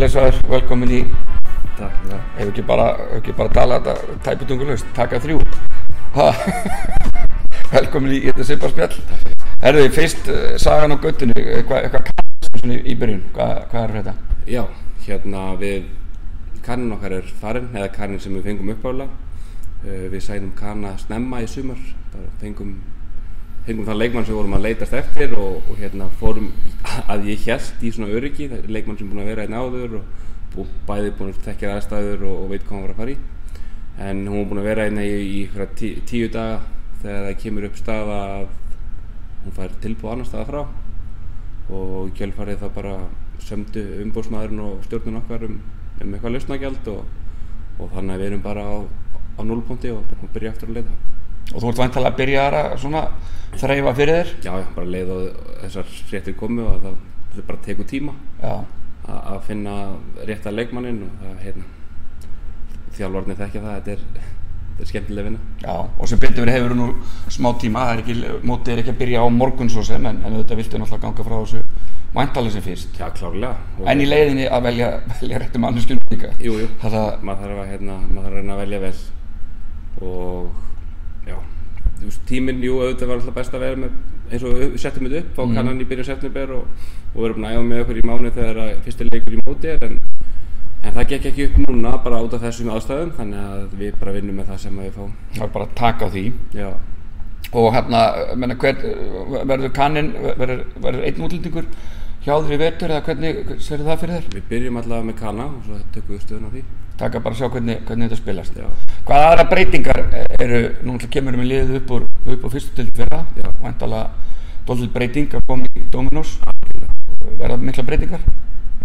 Jói, blessaður, velkomin í Takk fyrir það. ef ekki bara, ef ekki bara tala þetta tæputungulust, taka þrjú velkomin í þetta Sipar spjall Herðu, fyrst uh, sagan á göttinu eitthvað eitthva kannast svona í, í byrjun hvað, hvað er þetta? Já, hérna við, kannin okkar er farin, eða kannin sem við fengum uppála. Uh, við sænum kanna snemma í sumar, bara fengum, fengum þann leikmann sem vorum að leitast eftir og, og hérna fórum að ég hjælt í svona öryggi, það er leikmann sem búinn að vera einn áður og, og bæði búinn að tekja aðstæður og, og veit hvað hann var að fara í. En hún var búinn að vera einna í, í einhverja tí, tíu daga þegar það kemur upp staða að hún fær tilbúð annar staða frá og í kjölfarið það bara sömdu umbóðsmaðurinn og stjórnun okkar um, um eitthvað lausnagjald og, þannig að við erum bara á, á núlpunkti og og byrja aftur að leita. Og þú ert vantalega að byrja að svona þreifa fyrir þér Já, bara leið og þessar fréttir komu og það, það bara tekur tíma að finna rétta leikmannin og það, hérna, þjálfarnir þekkja það, þetta er, þetta er skemmtileg vinna. já, og sem betur verið hefur nú smá tíma, það er ekki, mótið er ekki að byrja á morgun svo sem, en, en þetta viltu náttúrulega ganga frá þessu væntalega sem fyrst Já, klárlega. En í leiðinni að velja, velja réttu manneskjum líka Jú, jú. maður þarf að, hérna, maður þarf að velja vel og já, þú veist, tíminn, jú, auðvitað var alltaf best að vera með, eins og við settum þetta upp, fá Mhm. kannan í byrjun september og, og erum búin að æfa með okkur í mánu þegar að fyrsti leikur í móti er en, en það gekk ekki upp núna bara út af þessum aðstæðum þannig að við bara vinnum með það sem við fáum. það er bara að taka á því Já, og hérna, menna, hver, verður kannin, verður, verður einn útlendingur hjá þér í vetur eða hvernig serðu það fyrir þér? við byrjum allavega með kanna og svo tökum við stöðun á því. Taka bara að sjá hvernig, hvernig þetta spilast. Já. Hvað aðra breytingar eru, nú ætla kemur við liðið upp úr, upp úr fyrstu til fyrra, Já. væntalega dóltil breyting að koma í Dominos, verða mikla breytingar?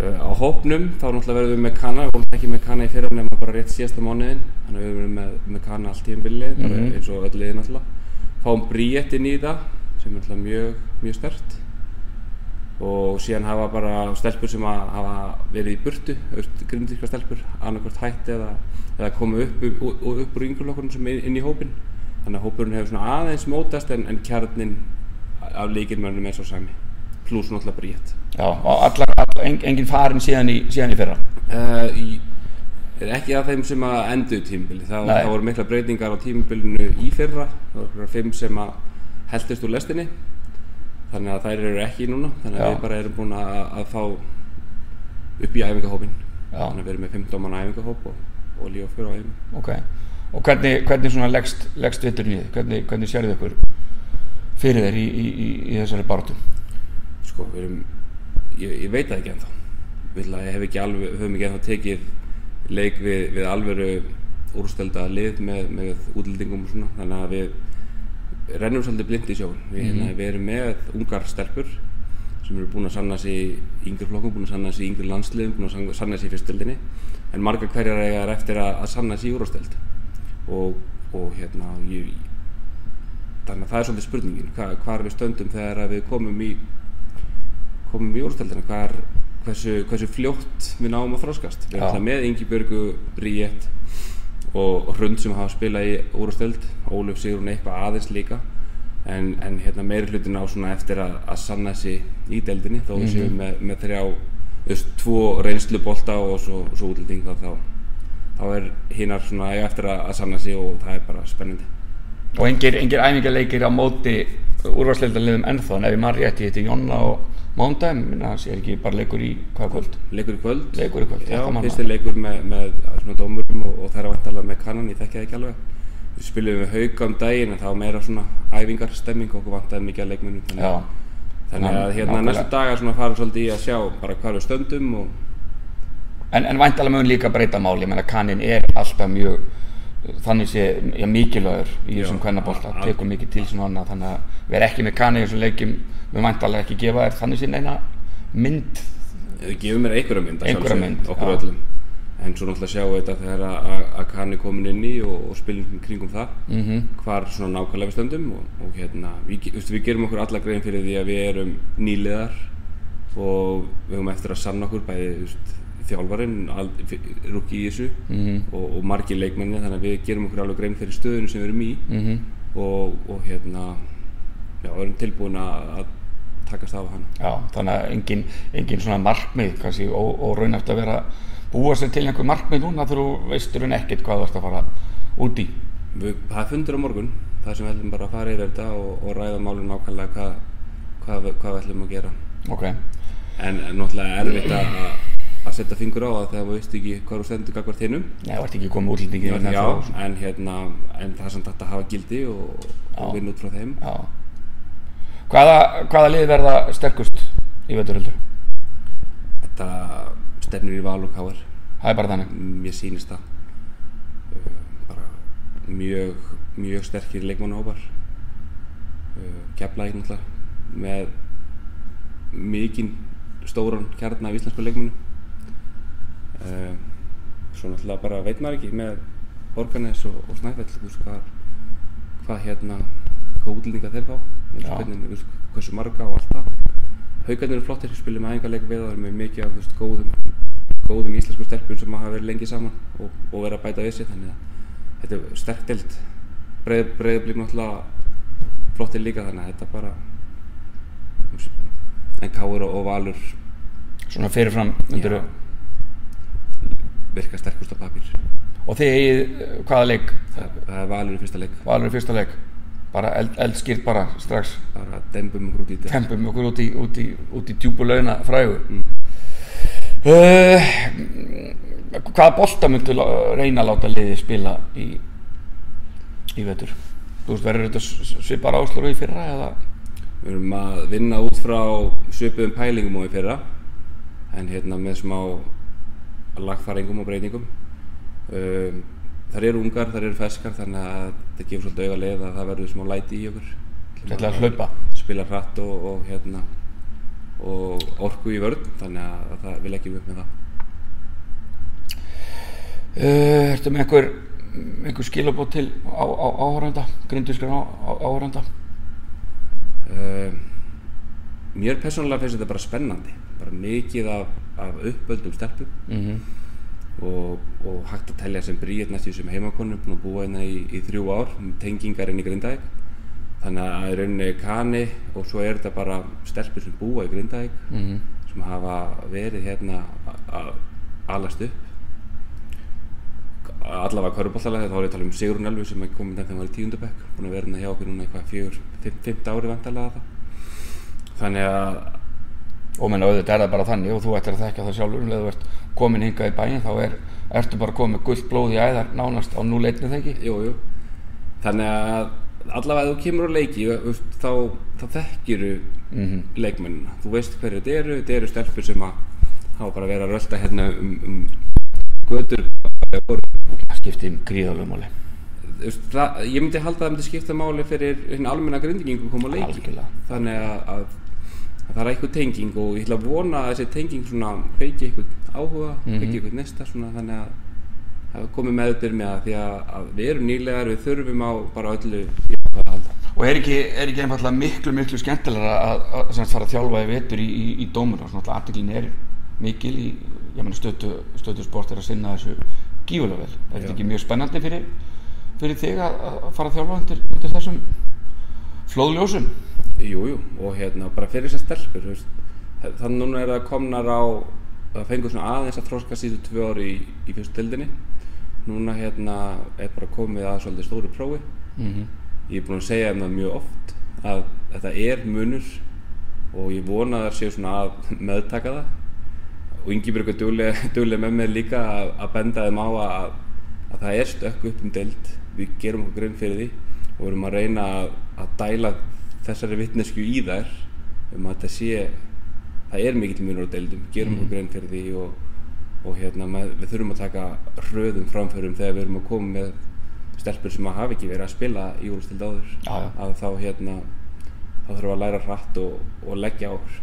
Uh, á hópnum þá náttúrulega verðum við með kanna, við vorum ekki með kanna í fyrra nema bara rétt síðasta mánuðin þannig við verðum með, með kanna allt í um billið Mhm. eins og öll liðin náttúrulega fáum bríett inn í það sem er náttúrulega mjög, mjög stert og síðan hafa bara stelpur sem hafa verið í burtu grindvíska stelpur, annarkvort hætt eða, eða komið upp, upp, upp, úr yngurlokkurinn sem er inn í hópin þannig að hópurinn hefur svona aðeins mótast en, en kjarnin af leikirmönnum er svo sami pluss náttúrulega bríett Já, og allar, allar en, engin farin síðan í, síðan í fyrra. Uh, í, ekki að þeim sem að endur tímubili, það, Nei. það voru mikla breytingar á tímubilinu í fyrra, það voru einhverjar fimm sem að heldist úr lestinni, þannig að þær eru ekki núna, þannig að Já. við bara erum búin að, að fá upp í æfingahópin, Já. þannig að við erum með 15 manna æfingahóp og, og lífa fyrir á æfingu. Ok, og hvernig, hvernig svona leggst, leggst veturinn í þið? Hvernig, hvernig sérðu ykkur fyrir þér í, í, í, í þessari baráttu? Sko, við erum, ég, ég veit það ekki ennþá, ætla, ég hef ekki alveg, höfum ekki ennþá tekið leik við, við alvöru úrstelda lið með, með útlendingum og svona, þannig að við rennum svolítið blind í sjóun. Við, hérna, við erum með ungar stelpur sem eru búin að sanna sig í yngri flokkum, búin að sanna sig í yngri landsliðum, búin að sanna- sig í fyrstöldinni, en margar hverjar þær eftir að, að sanna sig í úrstöld. Og, og hérna, ég, þannig að það er svolítið spurningin, hva, hvar við stöndum þegar við komum í komum í úrstöldina, hvar, hversu, hversu fljótt við náum að þroskast. Við erum alltaf með Ingi Björgu, Bríett og, Hrund sem hafa spilað í úrstöld, Óluf Sigrun eitthvað aðeins líka, en, en hérna meiri hlutin á eftir að, að sanna sig í deildinni, þó við séum með, með þrjá, veist, tvo reynslubolta og svo, svo útlending þá, þá, þá er hinnar eiga eftir að, að sanna sig og það er bara spennandi. Og engir, engir æfingarleikir á móti úrvarsleildarliðum ennþá, en ef ég maður rétt, ég heiti Jonna og Mándæm, minna hans er ekki bara leikur í hvaða kvöld? Leikur í kvöld. Leikur í kvöld, Já, fyrsti maður. leikur með, með svona dómurum og, og það er vantalega með kannan, ég þekki það ekki alveg. Við spilum við hauka um daginn en það var meira svona æfingar, stemming og okkur vantaði mikið að leikmennum. Þannig, Já, þannig að hérna næstu dagar svona fara svolítið í að sjá bara hvar við stöndum og en, en væntalega mun líka breyta máli, ég meina kannin er alltaf mjög, þannig sé ja, mikilvægur í þessum kvennabólta, tekur mikið til svona annað, þannig að við erum ekki með kanni í þessum leikjum, við væntalega ekki gefa þér þannig sé neina mynd, við gefum mér einhverja mynd, Einhverja mynd, okkur öllum. En svo náttúrulega sjáum við þetta þegar að, að, að kann er komin inn í og, og spilum kringum það. mm hvar svona nákvæmlega við stöndum og, og hérna, við, veistu, við gerum okkur alla grein fyrir því að við erum nýliðar og við höfum eftir að sanna okkur bæði veistu, þjálfarinn, rúki í þessu Mhm. og, og margir leikmenni þannig að við gerum okkur alveg grein fyrir stöðinu sem við erum í Mhm. og, og hérna já, við erum tilbúin að, takast af hana Já, þannig að engin, engin svona markmið kannski raunæft að vera búa sér til einhver markmið núna þegar þú veistur en ekkert hvað þú ert að fara út í Við, það er fundur á morgun, það sem við ætlum bara að fara yfir þetta og, og ræða málun nákvæmlega hvað, hvað, hvað við ætlum að gera. Ok, En, en náttúrulega erfitt að setja fingur á það þegar við veist ekki hvað þú stendur gagvart hinnum. Nei, þú ert ekki komið þess að- en, hérna, en það er samt að hafa gildi og, og vinna út frá þeim. Já Hvaða, hvaða lið verða sterkust í veturöldur? Þetta stefnir í val og káir. Það er bara þannig Mér sýnist það. Uh, bara mjög, mjög sterkir leikmannahópar. Uh, Keflaði náttúrulega með mikinn stóran kjarn af íslensku leikmannu. Uh, svo náttúrulega bara veit maður ekki með Borgarnes og, og Snæfell hvað, hvað hérna hvað útlendinga þeir fá. Hvernig, hversu marga og allt það. Haugarnir eru flottir, spilum með æfingarleik við og erum með mikið af veist, góðum góðum íslensku stelpum sem hafa verið lengi saman og, og verið að bæta við sig þannig að þetta er sterk delt breið, breiðablík náttúrulega flottir líka þannig að þetta bara veist, en Káur og, og Valur Svona fyrirfram myndir Já. Virka sterkust á papír Og þið eigið eh, hvaða leik? það, er Valur í fyrsta leik Valur í fyrsta leik Bara eld, eldskýrt bara strax bara dembum okkur út í Tempum okkur út í, út í, út í djúbu launa frægu Mm. uh, Hvaða bolta myndu reyna að láta liði spila í, í vetur? Þú veist, verður þetta svipar áslur í fyrra eða? Við erum að vinna út frá svipuðum pælingum og í fyrra en hérna með smá lagfæringum og breytingum. Um, þar eru ungar, þar eru ferskar þannig að þetta gefur svolítið auga leið að það verður smá læti í okkur. Þetta ætla að hlaupa. spila hratt og, og hérna og orku í vörn þannig að það vil ekki upp með það. Uh, Ertu með einhver, einhver skilabót til á, á, áhörenda, grindvískar á, á, áhörenda? um, Mér persónulega finnst þetta bara spennandi. Bara mikið af, af uppöldum stelpum Mm -hmm. og, og hægt að telja sem bríet næstu sem heimakonu búin að búa hérna í, í þrjú ár tengingar inn í Grindavík þannig að í rauninni kani og svo er þetta bara stelpur sem búa í Grindavík Mhm. sem hafa verið hérna að alast upp allavega köruboltalega þá er ég að tala um Sigrun Elvi sem er komin þegar hann var í tíundabekk búin að vera hérna hjá okkur núna eitthvað fjögur, fimm, fymta ári vantarlega það þannig að Og menn auðvitað er það bara þannig og þú ættir að þekka það sjálfur um leið þú ert komin hingað í bæinn þá er, ertu bara komið með gullt blóð í æðar nánast á núleitni þegar ekki? Jú, jú. Þannig að allavega þú kemur á leiki þá, þá þekkiru Mhm. leikmennina. Þú veist hverju þetta eru, þetta eru stelpur sem að hafa bara verið að rölda hérna um, um götur voru, Það skiptir gríðalög máli. þú veist, það, ég myndi halda að það myndi skipta máli fyrir almenna grindingingu að koma á leiki. Algjörlega. Þannig að það er eitthvað tenging og ég ætla að vona að þessi tenging svona feiki eitthvað áhuga, mm Mhm. feiki eitthvað nesta svona þannig að það komi meðbyr með það því að, að við erum nýlegar, við þurfum á bara öllu að. Og er ekki, er ekki einfallega miklu, miklu skemmtilega að, að, að fara að þjálfa í vetur í, í, í dómur og svona aðdeglin er mikil í, stötu, stötu sport er að sinna þessu gífulega vel. Er þetta ekki mjög spennandi fyrir, fyrir þig að, að fara að þjálfa undir, undir þessum flóðljósum? Jú, jú, og hérna bara fyrir þessar stelpur, þú veist, þannig núna er það komnar á, það fengur svona aðeins að þroska síðu tvö ári í, í fyrstu dildinni. Núna hérna er bara komið að svolítið stóru prófi. Mm Ég er búinn að segja þeim það mjög oft að þetta er munur og ég vona það séu svona að meðtaka það. Og dugleg, dugleg með mér líka að, að benda þeim á að, að það er stökk upp um deild. Við gerum okkur grunn fyrir því og við erum að reyna að, að dæla þessari vitnesku í þær um að þetta sé, það er mikill munur á deildum, gerum okkur grunn fyrir því og, og hérna, með, við þurfum að taka hröðum framförum þegar við erum að koma með stelpur sem að hafa ekki verið að spila í úrstild áður. Já, já. að þá hérna þá þurfum við að læra hratt og, og leggja á okkur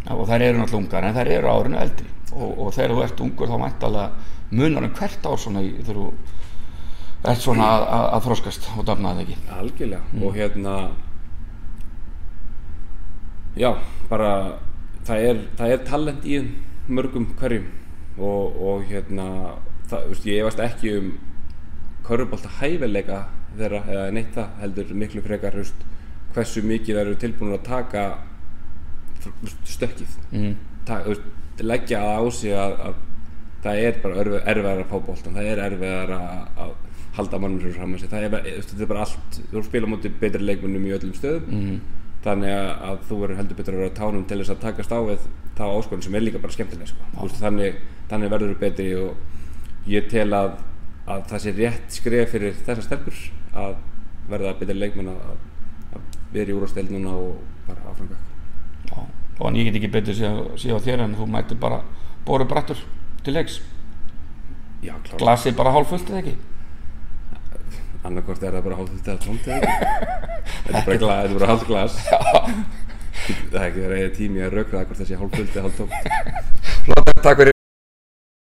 Já, og þær eru náttúrulega ungar en þær eru árinu eldri. Og, og þegar þú ert ungur þá mæntalega munar um hvert ár svona í, þú ert svona að, að, að þroskast og dafna það ekki. Algjörlega. Og hérna já, bara það er, það er talent í mörgum hverjum og, og hérna það, veist, ég efast ekki um körfubólta hæfileika þeirra eða neitt það heldur miklu frekar veist, hversu mikið þær eru tilbúin að taka stökkið mm. Ta, veist, leggja það á sig að, að það er bara erfi- erfiðara að fá boltan það er erfiðara að, að halda fram að sig það er, bara- veist, þetta er bara allt þú spila mútið betri leikmennum í öllum stöðum Mm. Þannig að, þú verður heldur betur að vera tánum til þess að takast á við þá áskorun sem er líka bara skemmtileg sko. Veist, þannig, þannig verður þú betri og ég tel að, að það sé rétt skref fyrir þessar stelpur að verða betri leikmenn að, að vera í úrvasteld núna og bara áframgökk Já, og en ég get ekki betur á þér en þú mætir bara bóru brattur til leiks. Já, glasið bara hálf fullt eða ekki? Annarkort er það bara hálft þetta tómt eða ekki þetta er bara, bara hálft glas. Það er ekki verið tími að rökra það hvort það sé hálft fullt eða hálft tómt Flott, takk fyrir